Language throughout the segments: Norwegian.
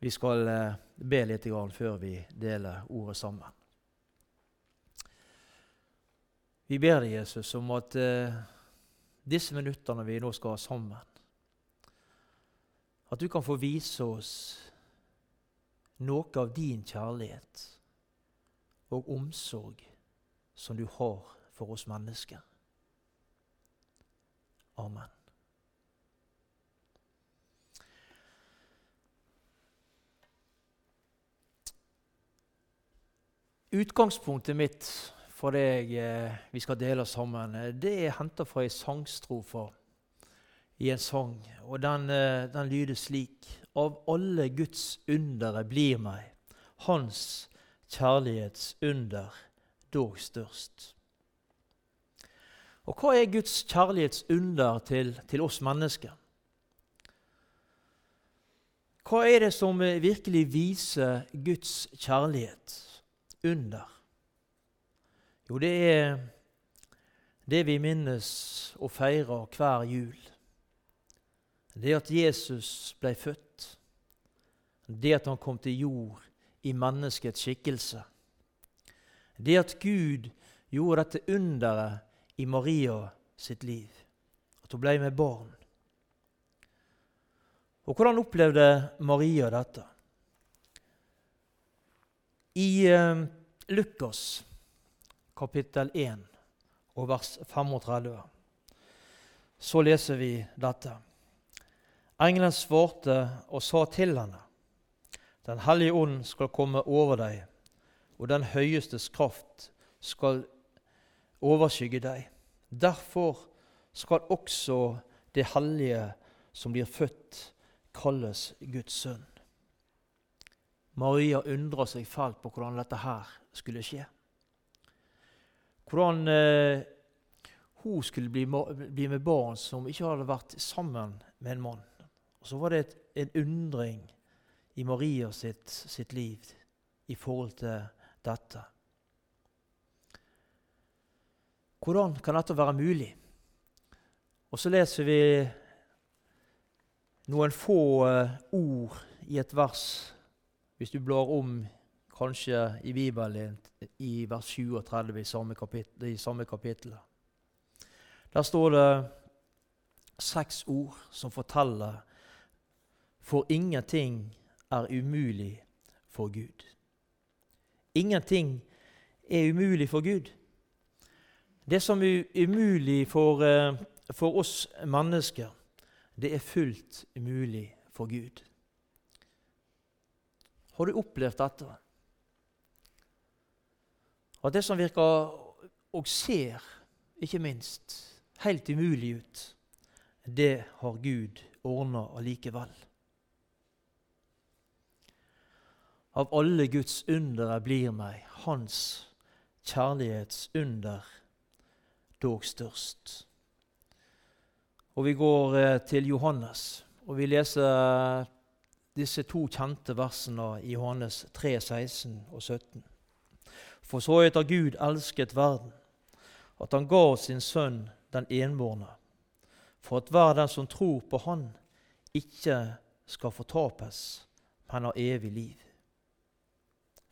Vi skal eh, be litt før vi deler ordet sammen. Vi ber deg, Jesus, om at eh, disse minuttene vi nå skal ha sammen, at du kan få vise oss noe av din kjærlighet og omsorg som du har for oss mennesker. Amen. Utgangspunktet mitt for det jeg, vi skal dele sammen, eh, det er henta fra ei sangstrofe i en sang. Og den, eh, den, lyder slik.: Av alle Guds undere blir meg Hans kjærlighetsunder dog størst. Og hva er Guds kjærlighetsunder til, til oss mennesker? Hva er det som virkelig viser Guds kjærlighet? Under? Jo, det er det vi minnes og feirer hver jul. Det at Jesus ble født. Det at han kom til jord i menneskets skikkelse. Det at Gud gjorde dette underet i Maria sitt liv. At hun ble med barn. Og hvordan opplevde Maria dette? I eh, Lukas kapittel 1 og vers 35 så leser vi dette. Engelen svarte og sa til henne, Den hellige ånd skal komme over deg, og den høyestes kraft skal overskygge deg. Derfor skal også det hellige som blir født, kalles Guds sønn. Maria undra seg fælt på hvordan dette her skulle skje. Hvordan eh, hun skulle bli, bli, med barn som ikke hadde vært sammen med en mann. Og Så var det et, en undring i Maria sitt, sitt liv i forhold til dette. Hvordan kan dette være mulig? Og så leser vi noen få uh, ord i et vers hvis du blar om kanskje i Bibelen i vers 37 i samme, kapittel, i samme kapittel. Der står det seks ord som forteller For ingenting er umulig for Gud. Ingenting er umulig for Gud. Det som er umulig for, eh, for oss mennesker, det er fullt umulig for Gud. Har du opplevd dette? At det som virker og ser, ikke minst, helt umulig ut, det har Gud ordna allikevel. Av alle Guds undere blir meg Hans kjærlighetsunder dog størst. Og Vi går eh, til Johannes, og vi leser disse to kjente versene i Johannes 3, 16 og 17. For så etter Gud elsket verden, at han ga sin sønn den enbårne, for at hver den som tror på Han, ikke skal fortapes, men har evig liv.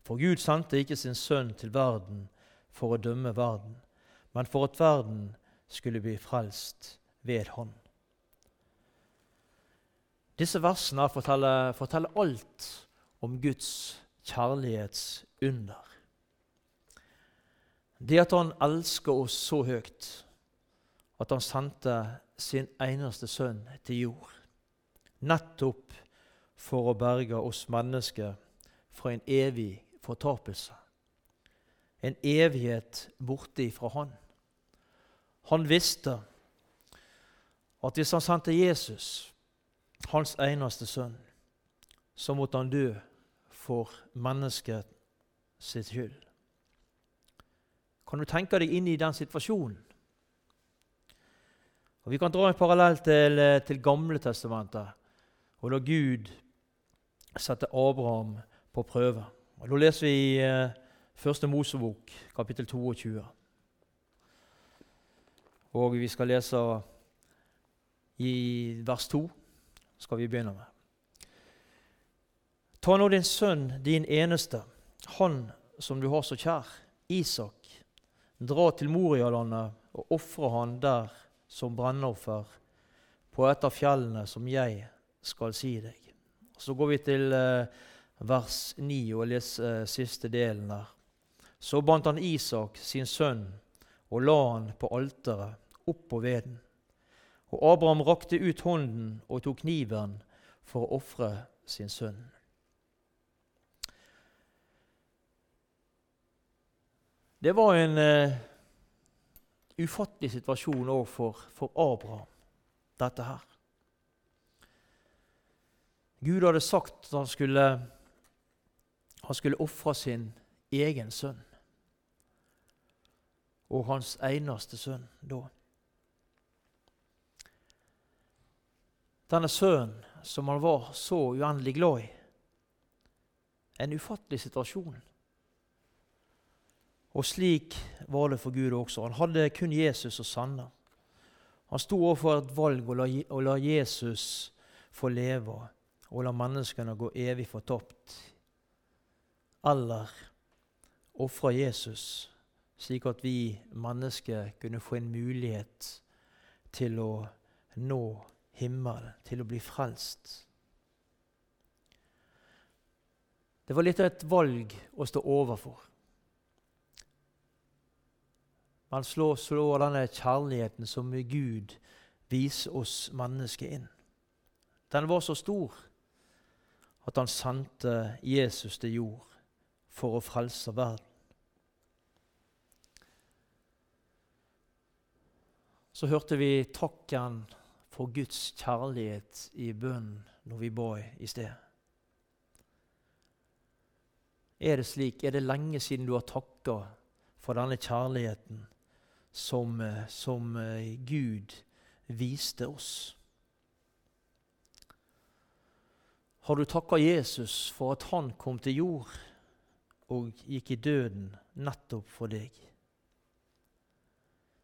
For Gud sendte ikke sin sønn til verden for å dømme verden, men for at verden skulle bli frelst ved Han. Disse versene forteller, forteller alt om Guds kjærlighetsunder. Det at han elsker oss så høyt at han sendte sin eneste sønn til jord, nettopp for å berge oss mennesker fra en evig fortapelse. En evighet borte ifra Han. Han visste at hvis han sendte Jesus hans eneste sønn, så måtte han dø for mennesket sitt skyld. Kan du tenke deg inn i den situasjonen? Og Vi kan dra en parallell til, eh, til Gamle testamentet, og da Gud setter Abraham på prøve. Og Da leser vi i eh, Første Mosebok, kapittel 22. Og vi skal lese i vers 2 skal vi begynne med. Ta nå din sønn, din eneste, han som du har så kjær, Isak. Dra til Morialandet og ofre han der som brennoffer på et av fjellene som jeg skal si deg. Så går vi til eh, vers 9 og leser eh, siste delen der. Så bandt han Isak, sin sønn, og la han på alteret oppå veden. Og Abraham rakte ut hånden og tok kniven for å ofre sin sønn. Det var en uh, ufattelig situasjon òg for, for, Abraham, dette her. Gud hadde sagt at han skulle, han skulle ofre sin egen sønn. Og hans eneste sønn da. Denne sønnen som han var så uendelig glad i. En ufattelig situasjon. Og slik var det for Gud også. Han hadde kun Jesus å sende. Han sto overfor et valg å la, Jesus få leve og la menneskene gå evig fortapt. Eller ofre Jesus, slik at vi mennesker kunne få en mulighet til å nå himmelen, til å bli frelst. Det var litt av et valg å stå overfor. Man slår, slår denne kjærligheten som Gud viser oss mennesker inn. Den var så stor at han sendte Jesus til jord for å frelse verden. Så hørte vi takken for Guds kjærlighet i bønnen når vi ba i sted. Er det slik? Er det lenge siden du har takka for denne kjærligheten som, eh, som eh, Gud viste oss. Har du takka Jesus for at han kom til jord og gikk i døden nettopp for deg?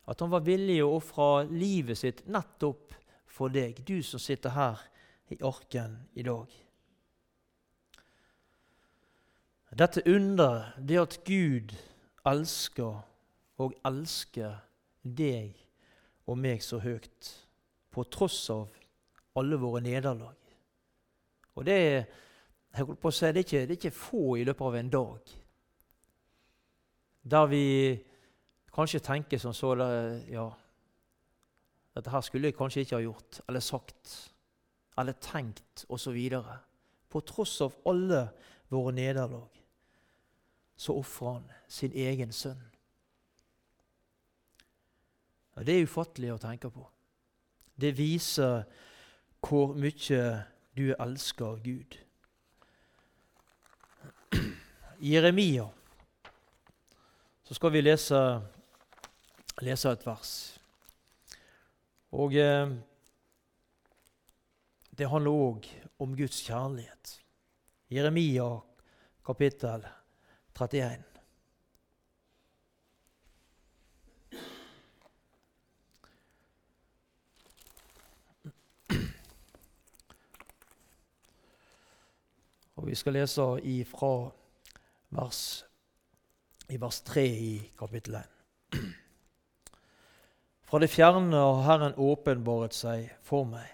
At han var villig å ofre livet sitt nettopp for deg, du som sitter her i arken i dag. Dette under, det at Gud elsker og elsker deg og meg så høyt, på tross av alle våre nederlag. Og det er, jeg på å si, det er, ikke, det er ikke få i løpet av en dag der vi kanskje tenker som så Ja, dette her skulle jeg kanskje ikke ha gjort, eller sagt, eller tenkt, osv. På tross av alle våre nederlag så ofrer han sin egen sønn. Og Det er ufattelig å tenke på. Det viser hvor mye du elsker Gud. Jeremia så skal vi lese, lese et vers. Og eh, det handler òg om Guds kjærlighet. Jeremia kapittel 31. Og Vi skal lese ifra vers, i vers 3 i kapittel 1. Fra det fjerne har Herren åpenbaret seg for meg.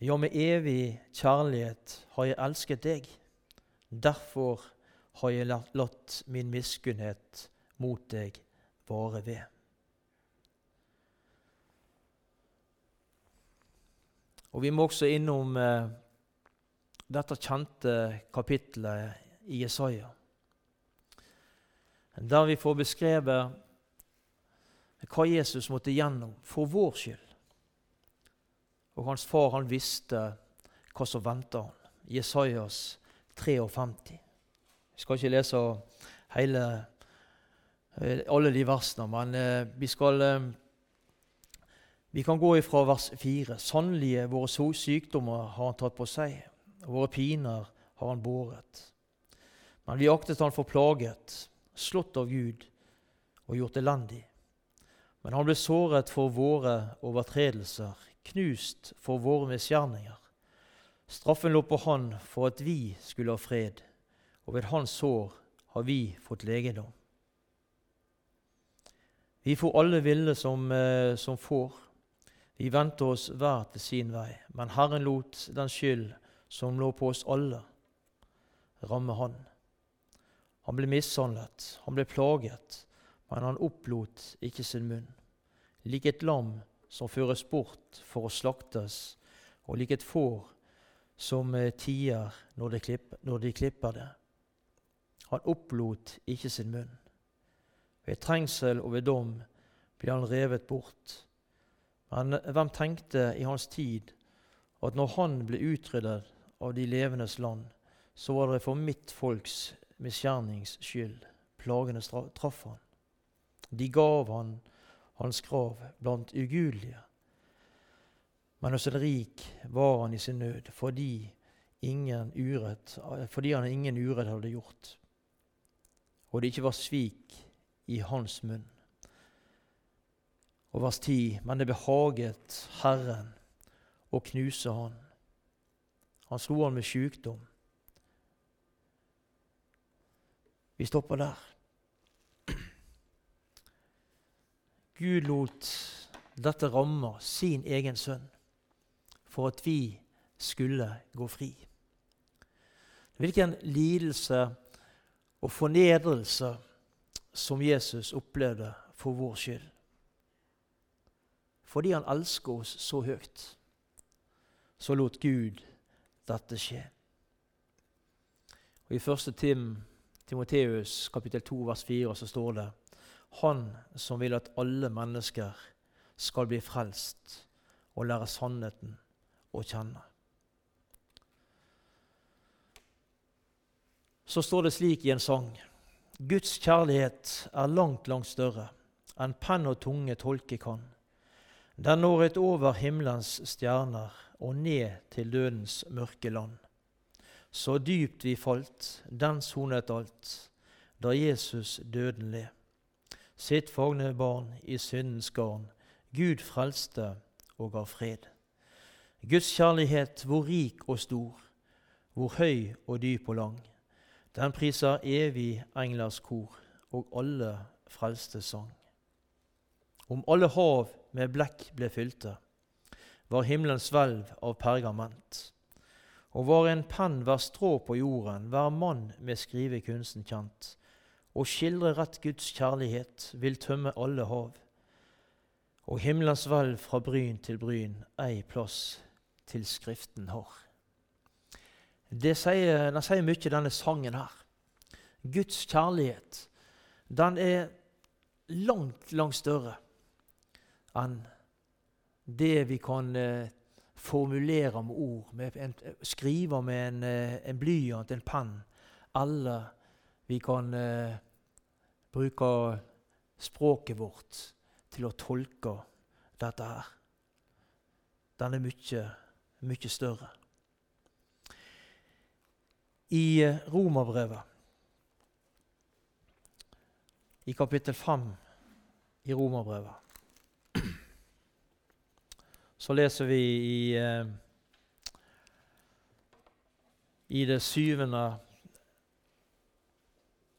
Ja, med evig kjærlighet har jeg elsket deg. Derfor har jeg latt min miskunnhet mot deg vare ved. Og Vi må også innom eh, dette kjente kapitlet i Jesaja, der vi får beskrevet hva Jesus måtte gjennom for vår skyld. Og hans far han visste hva som venta han. Jesajas 53. Vi skal ikke lese hele, eh, alle de versene, men eh, vi skal eh, vi kan gå ifra vers 4. Sannelig, våre sykdommer har han tatt på seg og våre piner har han båret. Men vi aktet han for plaget, slått av Gud og gjort elendig. Men han ble såret for våre overtredelser, knust for våre misgjerninger. Straffen lå på han for at vi skulle ha fred, og ved hans sår har vi fått legedom. Vi får alle ville som, eh, som får. Vi vendte oss hver til sin vei, men Herren lot den skyld som lå på oss alle, ramme Han. Han ble mishandlet, han ble plaget, men han opplot ikke sin munn. Lik et lam som føres bort for å slaktes, og lik et får som eh, tier når de, klipper, når de klipper det. Han opplot ikke sin munn. Ved trengsel og ved dom ble han revet bort. Men hvem tenkte i hans tid at når han ble utryddet av de levendes land, så var det for mitt folks misgjernings skyld plagene traff han. De gav han hans grav blant ugudelige. Men hos en rik var han i sin nød fordi, urett, fordi han ingen urett hadde gjort, og det ikke var svik i hans munn. Og vers 10.: Men det behaget Herren å knuse han. Han slo han med sykdom. Vi stopper der. Gud lot dette ramme sin egen sønn for at vi skulle gå fri. Hvilken lidelse og fornedrelse som Jesus opplevde for vår skyld. Fordi han elsker oss så høyt, så lot Gud dette skje. Og I 1. Tim, Timoteus kapittel 2 vers 4 så står det Han som vil at alle mennesker skal bli frelst og lære sannheten å kjenne. Så står det slik i en sang Guds kjærlighet er langt, langt større enn penn og tunge tolke kan. Den når et over himmelens stjerner og ned til dødens mørke land. Så dypt vi falt, den sonet alt, da Jesus døden le. Sitt fagne barn i syndens garn, Gud frelste og ga fred. Guds kjærlighet, hvor rik og stor, hvor høy og dyp og lang. Den priser evig englers kor og alle frelste sang. Om alle hav med blekk ble fylte, var himmelens hvelv av pergament. Og var en penn hver strå på jorden, hver mann med skrivekunsten kjent. Å skildrer at Guds kjærlighet vil tømme alle hav. Og himmelens hvelv fra bryn til bryn ei plass til Skriften har. Det sier, den sier mye, denne sangen her. Guds kjærlighet, den er langt, langt større enn det vi kan eh, formulere med ord, med en, skrive med en, eh, en blyant, en penn, eller vi kan eh, bruke språket vårt til å tolke dette her. Den er mye mye større. I eh, Romerbrevet, i kapittel 5 i Romerbrevet, så leser vi i, eh, i det syvende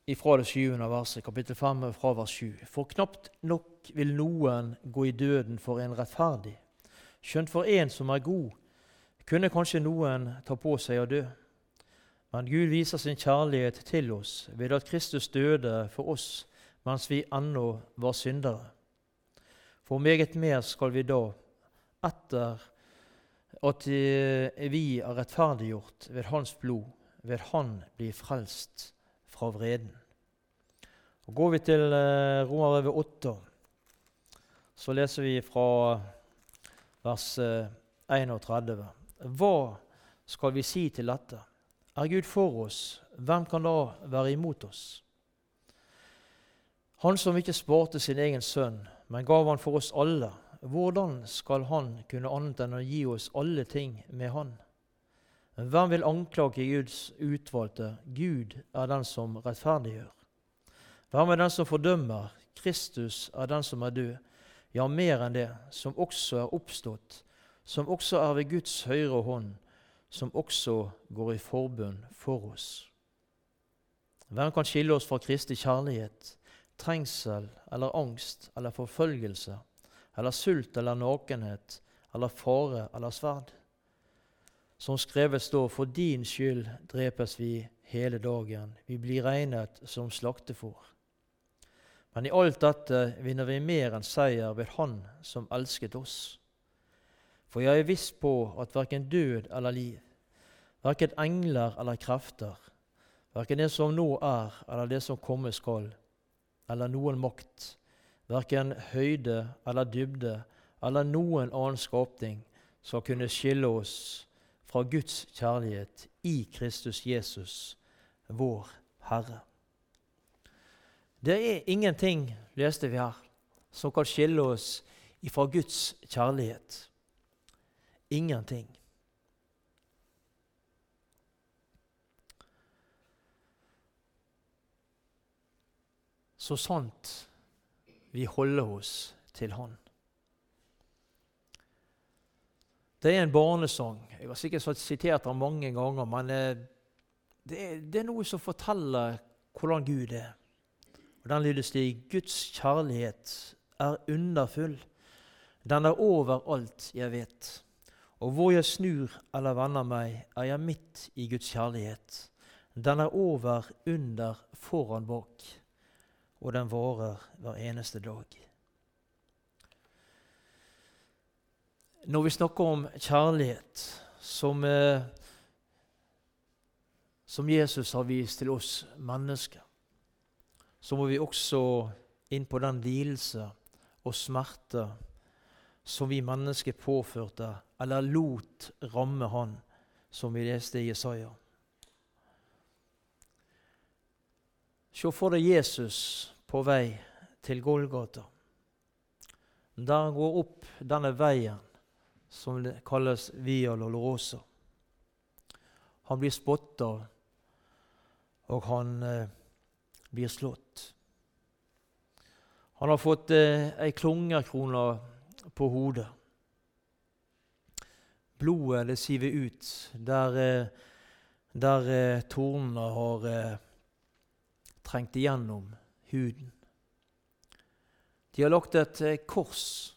ifra det syvende verset, kapittel 5, fra vers 7. For knapt nok vil noen gå i døden for en rettferdig, skjønt for en som er god, kunne kanskje noen ta på seg å dø. Men Gud viser sin kjærlighet til oss ved at Kristus døde for oss mens vi ennå var syndere. For meget mer skal vi da, etter at vi er rettferdiggjort ved Hans blod, ved Han bli frelst fra vreden. Og Går vi til eh, Romerbrevet 8, så leser vi fra vers 31. Eh, hva skal vi si til dette? Er Gud for oss, hvem kan da være imot oss? Han som ikke sparte sin egen sønn, men gav han for oss alle, hvordan skal han kunne annet enn å gi oss alle ting med han? Hvem vil anklage Guds utvalgte? Gud er den som rettferdiggjør. Hvem er den som fordømmer? Kristus er den som er død, ja, mer enn det, som også er oppstått, som også er ved Guds høyre hånd, som også går i forbund for oss. Hvem kan skille oss fra Kristi kjærlighet? Trengsel eller angst eller forfølgelse eller sult eller nakenhet eller fare eller sverd? Som skrevet står, for din skyld drepes vi hele dagen, vi blir regnet som slaktefôr. Men i alt dette vinner vi mer enn seier ved Han som elsket oss. For jeg er viss på at verken død eller liv, verken engler eller krefter, verken det som nå er eller det som komme skal, eller noen makt, verken høyde eller dybde eller noen annen skapning, skal kunne skille oss fra Guds kjærlighet i Kristus Jesus, vår Herre. Det er ingenting, leste vi her, som kan skille oss fra Guds kjærlighet. Ingenting. Så sant vi holder oss til Han. Det er en barnesang. Jeg har sikkert sitert den mange ganger, men eh, det er, det er, noe som forteller hvordan Gud er. Og Den lyder slik Guds kjærlighet er underfull. Den er over alt jeg vet. Og hvor jeg snur eller vender meg, er jeg midt i Guds kjærlighet. Den er over, under, foran, bak. Og den varer hver eneste dag. Når vi snakker om kjærlighet som, eh, som Jesus har vist til oss mennesker, så må vi også inn på den lidelse og smerte som vi mennesker påførte eller lot ramme han, som vi leste i Jesaja. Se for deg Jesus på vei til Golgata. Der går opp denne veien som kalles Via Lolorosa. Han blir spotta, og han eh, blir slått. Han har fått eh, ei klungerkrone på hodet. Blodet det siver ut der, eh, der eh, tornene har eh, trengt igjennom huden. De har lagt et eh, kors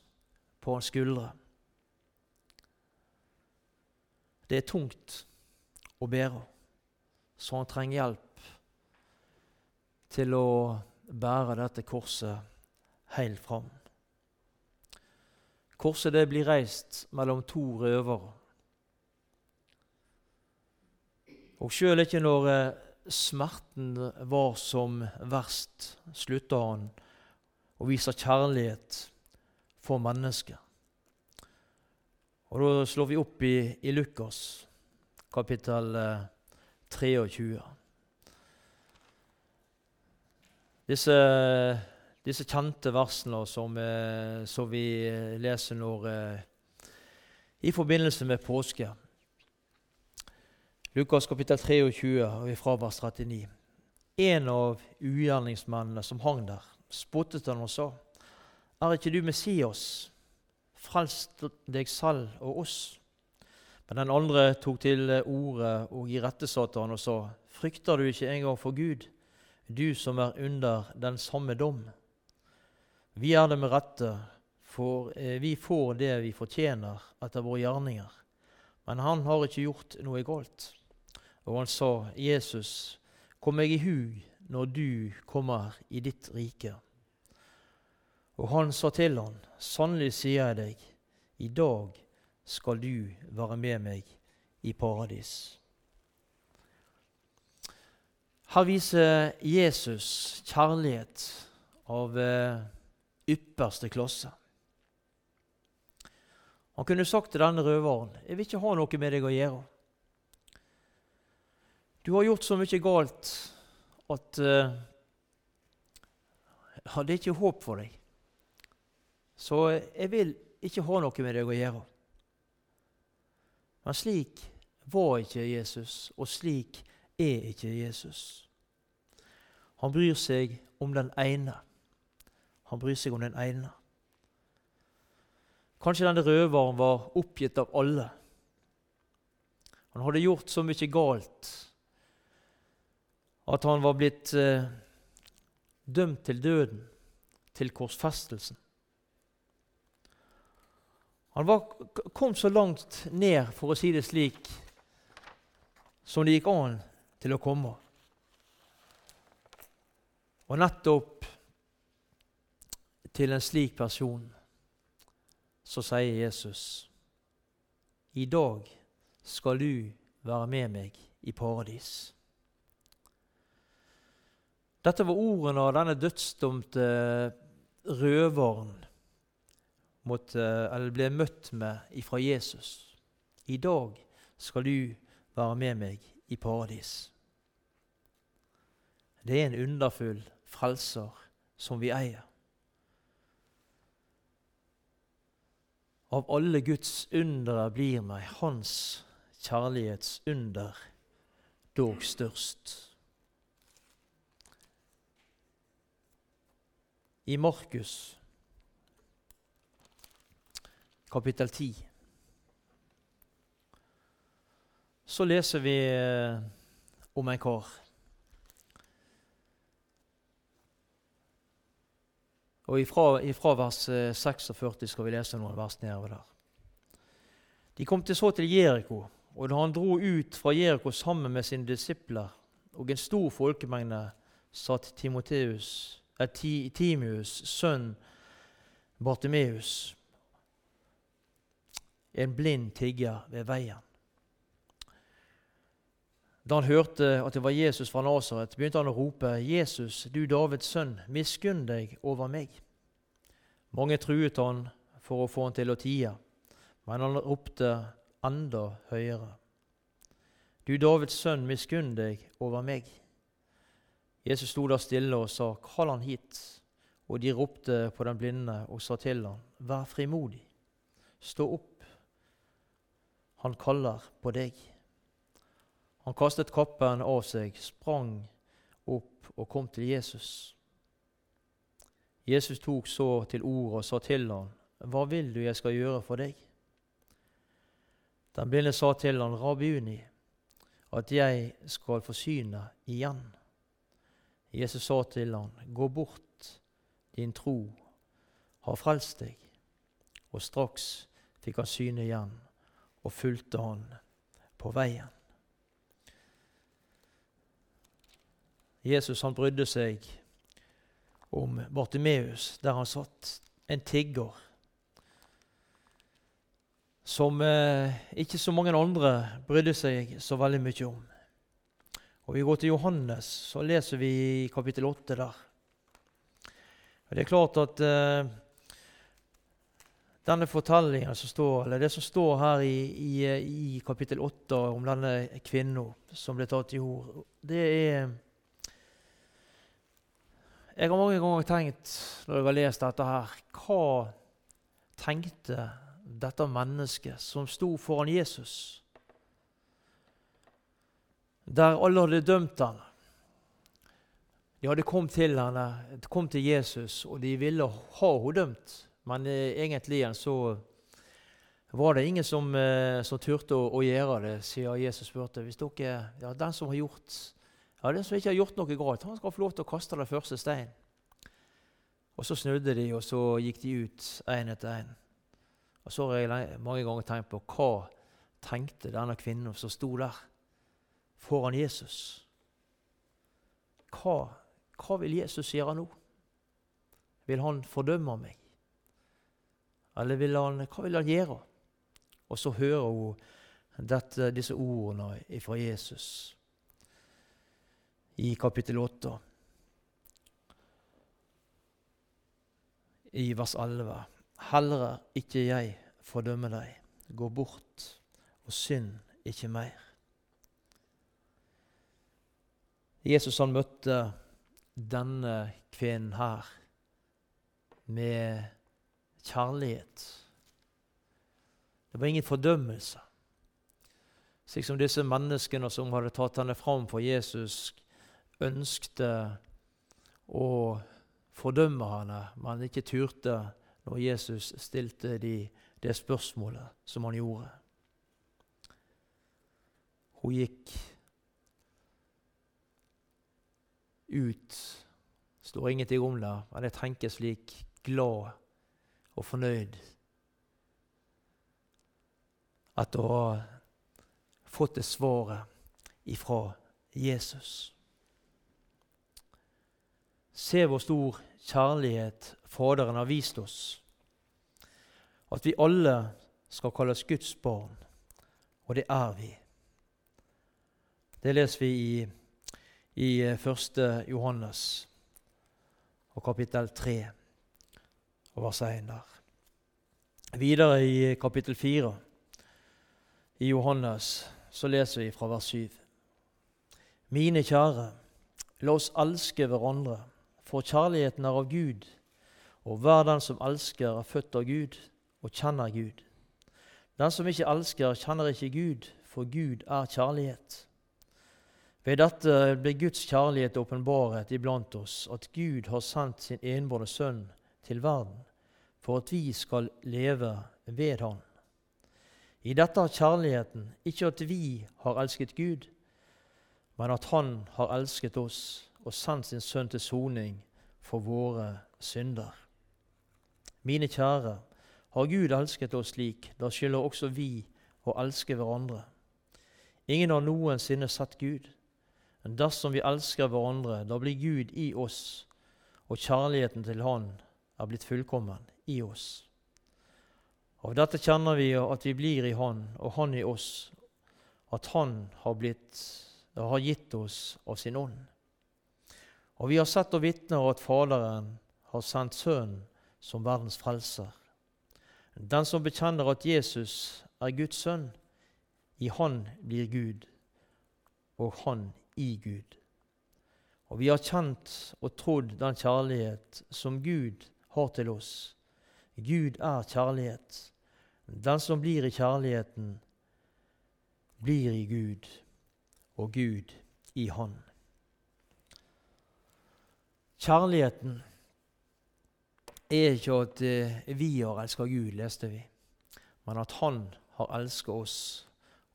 på hans skuldre. Det er tungt å bære, så han trenger hjelp til å bære dette korset helt fram. Korset det blir reist mellom to røvere. Og sjøl ikke når eh, smerten var som verst, slutta han å vise kjærlighet for mennesket. Og Da slår vi opp i, i Lukas kapittel 23. Eh, disse, disse kjente versene som, eh, som, vi leser når, eh, i forbindelse med påske. Lukas kapittel 23, og fra vers 39. En av ugjerningsmennene som hang der, spottet han og sa, Er ikke du Messias? Frels deg selv og oss. Men den andre tok til orde og irettesatte han og sa, Frykter du ikke engang for Gud, du som er under den samme dom? Vi er det med rette, for eh, vi får det vi fortjener etter våre gjerninger. Men han har ikke gjort noe galt. Og han sa, Jesus, kom meg i hug når du kommer i ditt rike. Og han sa til han, Sannelig sier jeg deg, i dag skal du være med meg i paradis. Her viser Jesus kjærlighet av eh, ypperste klasse. Han kunne sagt til denne røveren, 'Jeg vil ikke ha noe med deg å gjøre.' Du har gjort så mye galt at uh, det er ikke håp for deg. Så jeg vil ikke ha noe med deg å gjøre. Men slik var ikke Jesus, og slik er ikke Jesus. Han bryr seg om den ene. Han bryr seg om den ene. Kanskje denne røveren var oppgitt av alle. Han hadde gjort så mye galt at han var blitt eh, dømt til døden, til korsfestelsen. Han var, kom så langt ned, for å si det slik, som det gikk an til å komme. Og nettopp til en slik person så sier Jesus i dag skal du være med meg i paradis. Dette var ordene av denne dødsdømte røveren måtte, eller ble møtt med ifra Jesus. I dag skal du være med meg i paradis. Det er en underfull frelser som vi eier. Av alle Guds undere blir meg Hans kjærlighetsunder dog størst. I Markus kapittel 10 så leser vi eh, om en kar. Og ifra, ifra vers 46 eh, skal vi lese noen vers nedover der. De kom til så til Jeriko, og da han dro ut fra Jeriko sammen med sine disipler og en stor folkemengde, satt Timoteus, eh, Timius, sønn Bartimeus, en blind tigger ved veien. Da han hørte at det var Jesus fra Nasaret, begynte han å rope, 'Jesus, du Davids sønn, miskunn deg over meg.' Mange truet han for å få han til å tie, men han ropte enda høyere. 'Du Davids sønn, miskunn deg over meg.' Jesus sto der stille og sa, 'Kall han hit.' Og de ropte på den blinde og sa til han, 'Vær frimodig, stå opp. Han kaller på deg.' Han kastet kappen av seg, sprang opp og kom til Jesus. Jesus tok så til ordet og sa til ham, 'Hva vil du jeg skal gjøre for deg?' Den blinde sa til ham, 'Rabiuni, at jeg skal forsyne igjen.' Jesus sa til ham, 'Gå bort, din tro har frelst deg.' Og straks fikk han syne igjen og fulgte han på veien. Jesus han brydde seg om Bartimeus, der han satt, en tigger som eh, ikke så mange andre brydde seg så veldig mye om. Og Vi går til Johannes, så leser vi kapittel 8 der. Og Det er klart at eh, denne fortellingen som står, eller det som står her i, i, i kapittel 8 om denne kvinnen som ble tatt i hor, det er jeg har mange ganger tenkt når jeg har lest dette her, hva tenkte dette mennesket som sto foran Jesus? Der alle hadde dømt ham. De hadde kommet til henne, kom til Jesus, og de ville ha henne dømt. Men eh, egentlig så var det ingen som, eh, som turte å, å, gjøre det, sier Jesus spurte. Hvis dere, ja, Den som har gjort ja, Den som ikke har gjort noe galt, han skal få lov til å kaste den første steinen. Og så snudde de, og så gikk de ut én etter én. Og så har jeg mange ganger tenkt på hva tenkte denne kvinnen som sto der foran Jesus. Hva, hva vil Jesus gjøre nå? Vil han fordømme meg? Eller vil han, hva vil han gjøre? Og så hører hun dette, disse ordene fra Jesus i kapittel 8. i vers 11. Heller ikke jeg fordømmer deg. Gå bort og synd ikke mer. Jesus han møtte denne kvinnen her med kjærlighet. Det var ingen fordømmelse. Slik som disse menneskene som hadde tatt henne fram for Jesus, ønskte å fordømme henne, men ikke turte når Jesus stilte de det spørsmålet som han gjorde. Hun gikk ut står ingenting om det, men jeg tenker slik glad og fornøyd at du har fått det svaret ifra Jesus. Se hvor stor kjærlighet Faderen har vist oss. At vi alle skal kalles Guds barn, og det er vi. Det leser vi i, i 1. Johannes og kapittel 3 og 1 der. Videre i kapittel 4 i Johannes så leser vi fra vers 7. Mine kjære, la oss elske hverandre, for kjærligheten er av Gud, og hver den som elsker, er født av Gud og kjenner Gud. Den som ikke elsker, kjenner ikke Gud, for Gud er kjærlighet. Ved dette ble Guds kjærlighet åpenbaret iblant oss, at Gud har sendt sin enbårne sønn til verden for at vi skal leve ved Han. I dette har kjærligheten ikke at vi har elsket Gud, men at Han har elsket oss og sendt sin sønn til soning for våre synder. Mine kjære, har Gud elsket oss slik, da skylder også vi å elske hverandre. Ingen har noensinne sett Gud. Men dersom vi elsker hverandre, da blir Gud i oss, og kjærligheten til Han er blitt fullkommen i oss. Av dette kjenner vi at vi blir i Han, og Han i oss, at Han har, blitt, har gitt oss av sin ånd. Og vi har sett og vitner at Faderen har sendt Sønnen som verdens frelser. Den som bekjenner at Jesus er Guds sønn, i Han blir Gud, og Han i Gud. Og vi har kjent og trodd den kjærlighet som Gud har til oss. Gud er kjærlighet. Den som blir i kjærligheten, blir i Gud, og Gud i Han. Kjærligheten er ikke at eh, vi har elska Gud, leste vi, men at Han har elska oss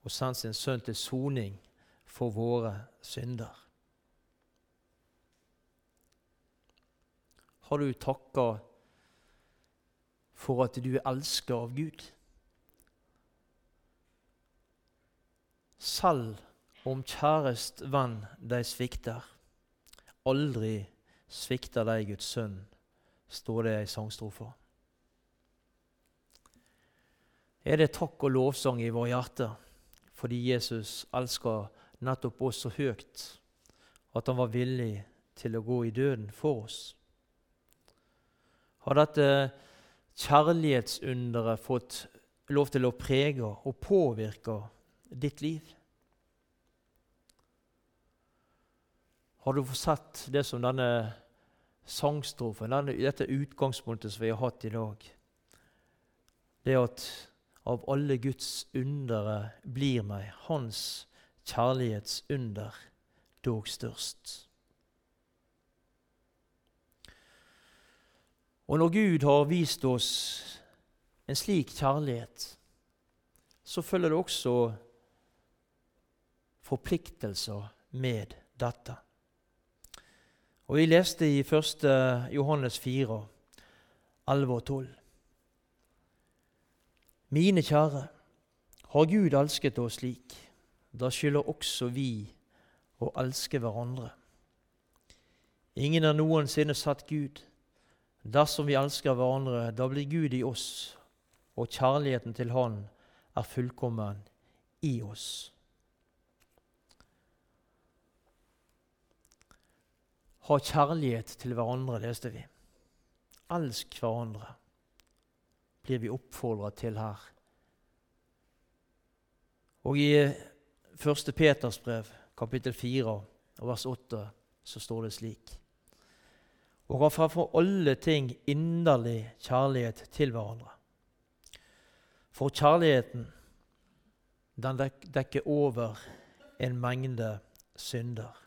og sendt sin sønn til soning for våre synder. Har du takka for at du er elska av Gud? Selv om kjærest venn deg svikter, aldri svikter deg Guds sønn, står det i sangstrofa. Er det takk og lovsang i våre hjerter fordi Jesus elsker nettopp oss så høyt at han var villig til å gå i døden for oss. Har dette kjærlighetsunderet fått lov til å prege og påvirke ditt liv? Har du sett det som denne sangstrofen, denne, dette utgangspunktet som vi har hatt i dag? Det at av alle Guds undere blir meg Hans kjærlighetsunder dog størst. Og når Gud har vist oss en slik kjærlighet, så følger det også forpliktelser med dette. Og Vi leste i 1. Johannes 4, 11 og 12. Mine kjære, har Gud elsket oss slik, da skylder også vi å elske hverandre. Ingen har noensinne satt Gud. Dersom vi elsker hverandre, da blir Gud i oss, og kjærligheten til Han er fullkommen i oss. Ha kjærlighet til hverandre, leste vi. Elsk hverandre, blir vi oppfordret til her. Og i 1. Peters brev, kapittel 4, vers 8, så står det slik Og ha framfor alle ting inderlig kjærlighet til hverandre. For kjærligheten, den dekker over en mengde synder.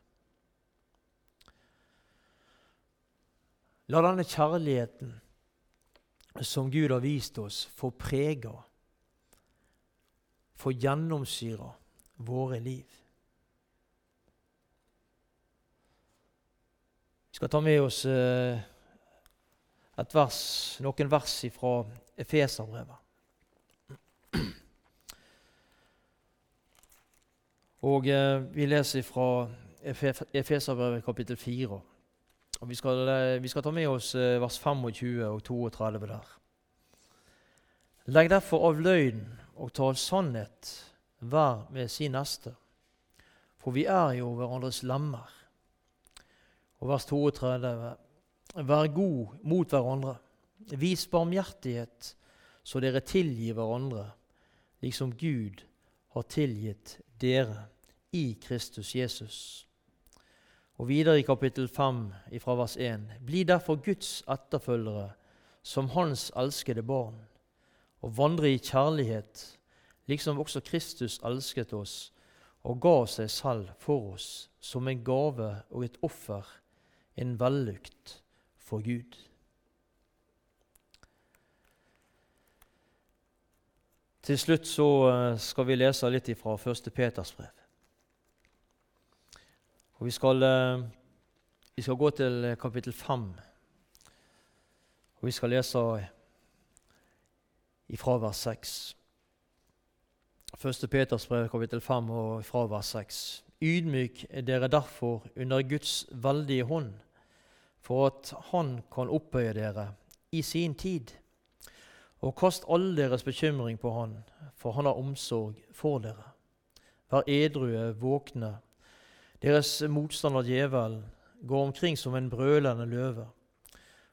La denne kjærligheten som Gud har vist oss, få prege, få gjennomsyre våre liv. Vi skal ta med oss et vers, noen vers fra Efeserbrevet. Og eh, Vi leser fra Efeserbrevet kapittel 4. Og vi skal, eh, vi skal, ta med oss eh, vers 25 og 32 der. Legg derfor av løgn og tal sannhet hver med sin neste, for vi er jo hverandres lemmer. Og vers 32.: Vær god mot hverandre. Vis barmhjertighet, så dere tilgir hverandre, liksom Gud har tilgitt dere i Kristus Jesus. Og videre i kapittel 5 fra vers 1.: Bli derfor Guds etterfølgere som Hans elskede barn og vandre i kjærlighet, liksom også Kristus elsket oss og ga seg selv for oss som en gave og et offer, en vellukt for Gud. Til slutt så eh, skal vi lese litt fra 1. Peters brev. Og vi skal, eh, vi skal gå til kapittel 5. Og vi skal lese ifra vers 6. 1. Peters brev, kapittel 5, og fra vers 6. Ydmyk er dere derfor under Guds veldige hånd, for at Han kan opphøye dere i sin tid. Og kast all deres bekymring på Han, for Han har omsorg for dere. Vær edrue, våkne. Deres motstander djevelen går omkring som en brølende løve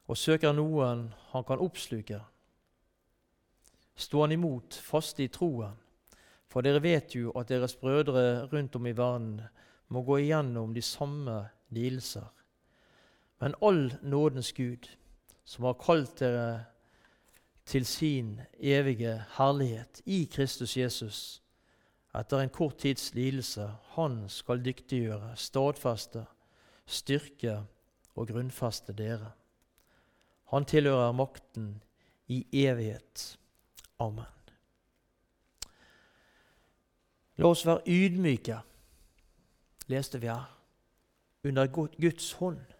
og søker noen han kan oppsluke. Stå han imot, faste i troen. For dere vet jo at deres brødre rundt om i verden må gå igjennom de samme lidelser. Men all nådens Gud, som har kalt dere til sin evige herlighet i Kristus Jesus, etter en kort tids lidelse, han skal dyktiggjøre, stadfeste, styrke og grunnfeste dere. Han tilhører makten i evighet. Amen. La oss være ydmyke, leste vi her, under Guds hånd.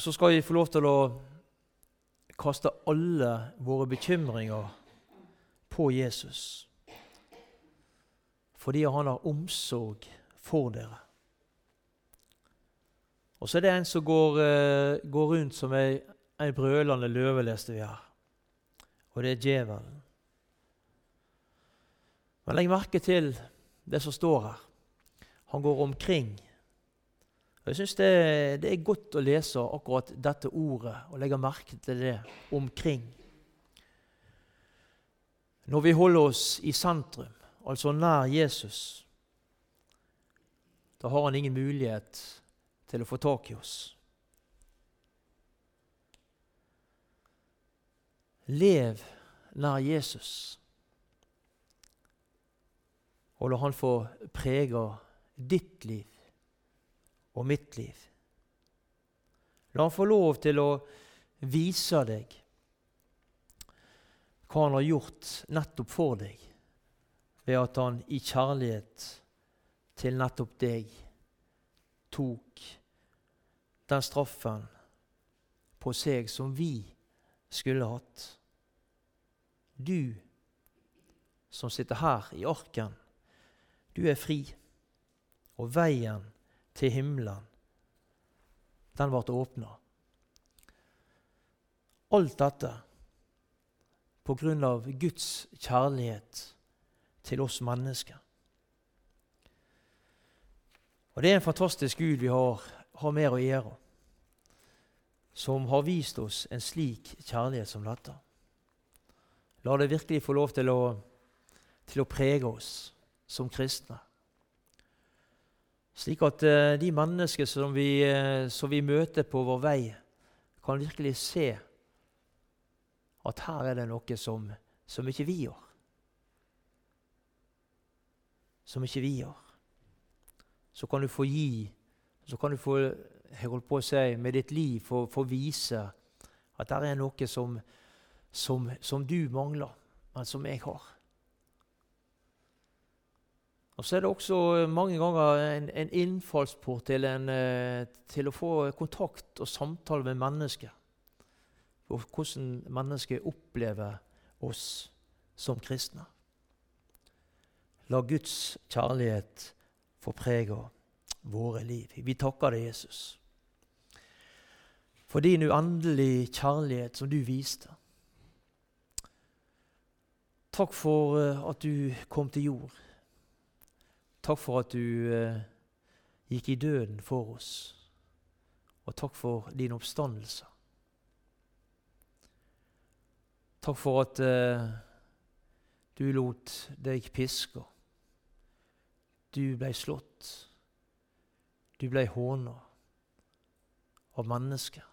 Og så skal vi få lov til å kaste alle våre bekymringer på Jesus. Fordi han har omsorg for dere. Og så er det en som går, uh, går rundt som ei, ei brølende løve, leste vi her og det er djevelen. Men legg merke til det som står her. Han går omkring. Jeg syns det, det, er godt å lese akkurat dette ordet og legge merke til det omkring. Når vi holder oss i sentrum, altså nær Jesus, da har han ingen mulighet til å få tak i oss. Lev nær Jesus. Og la han få prege ditt liv og mitt liv. La han få lov til å vise deg hva han har gjort nettopp for deg, ved at han i kjærlighet til nettopp deg tok den straffen på seg som vi skulle hatt. Du som sitter her i arken, du er fri. Og veien til himmelen, den ble åpna. Alt dette på grunn av Guds kjærlighet til oss mennesker. Og Det er en fantastisk Gud vi har, har med å gjøre, som har vist oss en slik kjærlighet som dette. La det virkelig få lov til å, til å prege oss som kristne. Slik at uh, de mennesker som vi, uh, som vi, møter på vår vei, kan virkelig se at her er det noe som, som ikke vi gjør. Som ikke vi gjør. Så kan du få gi, så kan du få jeg holdt på å si, med ditt liv få vise at det er noe som, som, som du mangler, men som jeg har. Og så er det også mange ganger en, en innfallsport til, en, eh, til, å få kontakt og samtale med mennesker. Og hvordan mennesker opplever oss som kristne. La Guds kjærlighet få prege våre liv. Vi takker deg, Jesus, for din uendelige kjærlighet som du viste. Takk for eh, at du kom til jord. Takk for at du eh, gikk i døden for oss. Og takk for din oppstandelse. Takk for at eh, du lot deg piske. Du ble slått. Du ble håna av mennesker.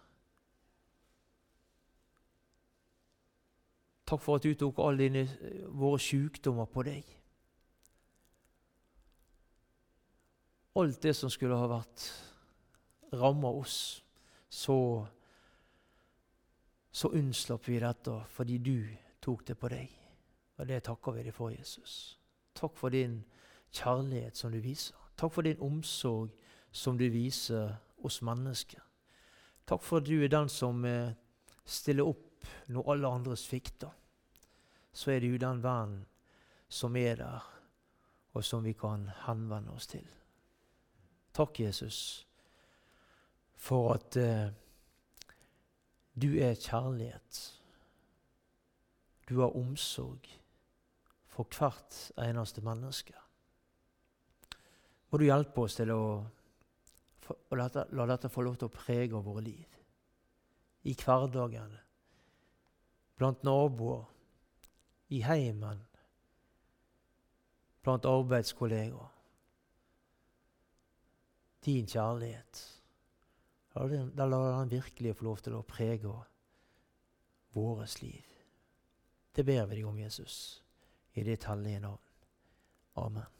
Takk for at du tok alle dine, våre sykdommer på deg. Alt det som skulle ha vært ramma oss, så, så unnslapp vi dette fordi du tok det på deg. Og det takker vi deg for, Jesus. Takk for din kjærlighet som du viser. Takk for din omsorg som du viser oss mennesker. Takk for at du er den som eh, stiller opp når alle andre svikter. Så er du den vennen som er der, og som vi kan henvende oss til. Takk, Jesus, for at eh, du er kjærlighet. Du har omsorg for hvert eneste menneske. Må du hjelpe oss til å, å la, dette, la dette få lov til å prege våre liv. I hverdagen, blant naboer, i heimen, blant arbeidskollegaer din kjærlighet. Da lar han virkelig få lov til å prege vårt liv. Det ber vi deg om, Jesus, i ditt hellige navn. Amen.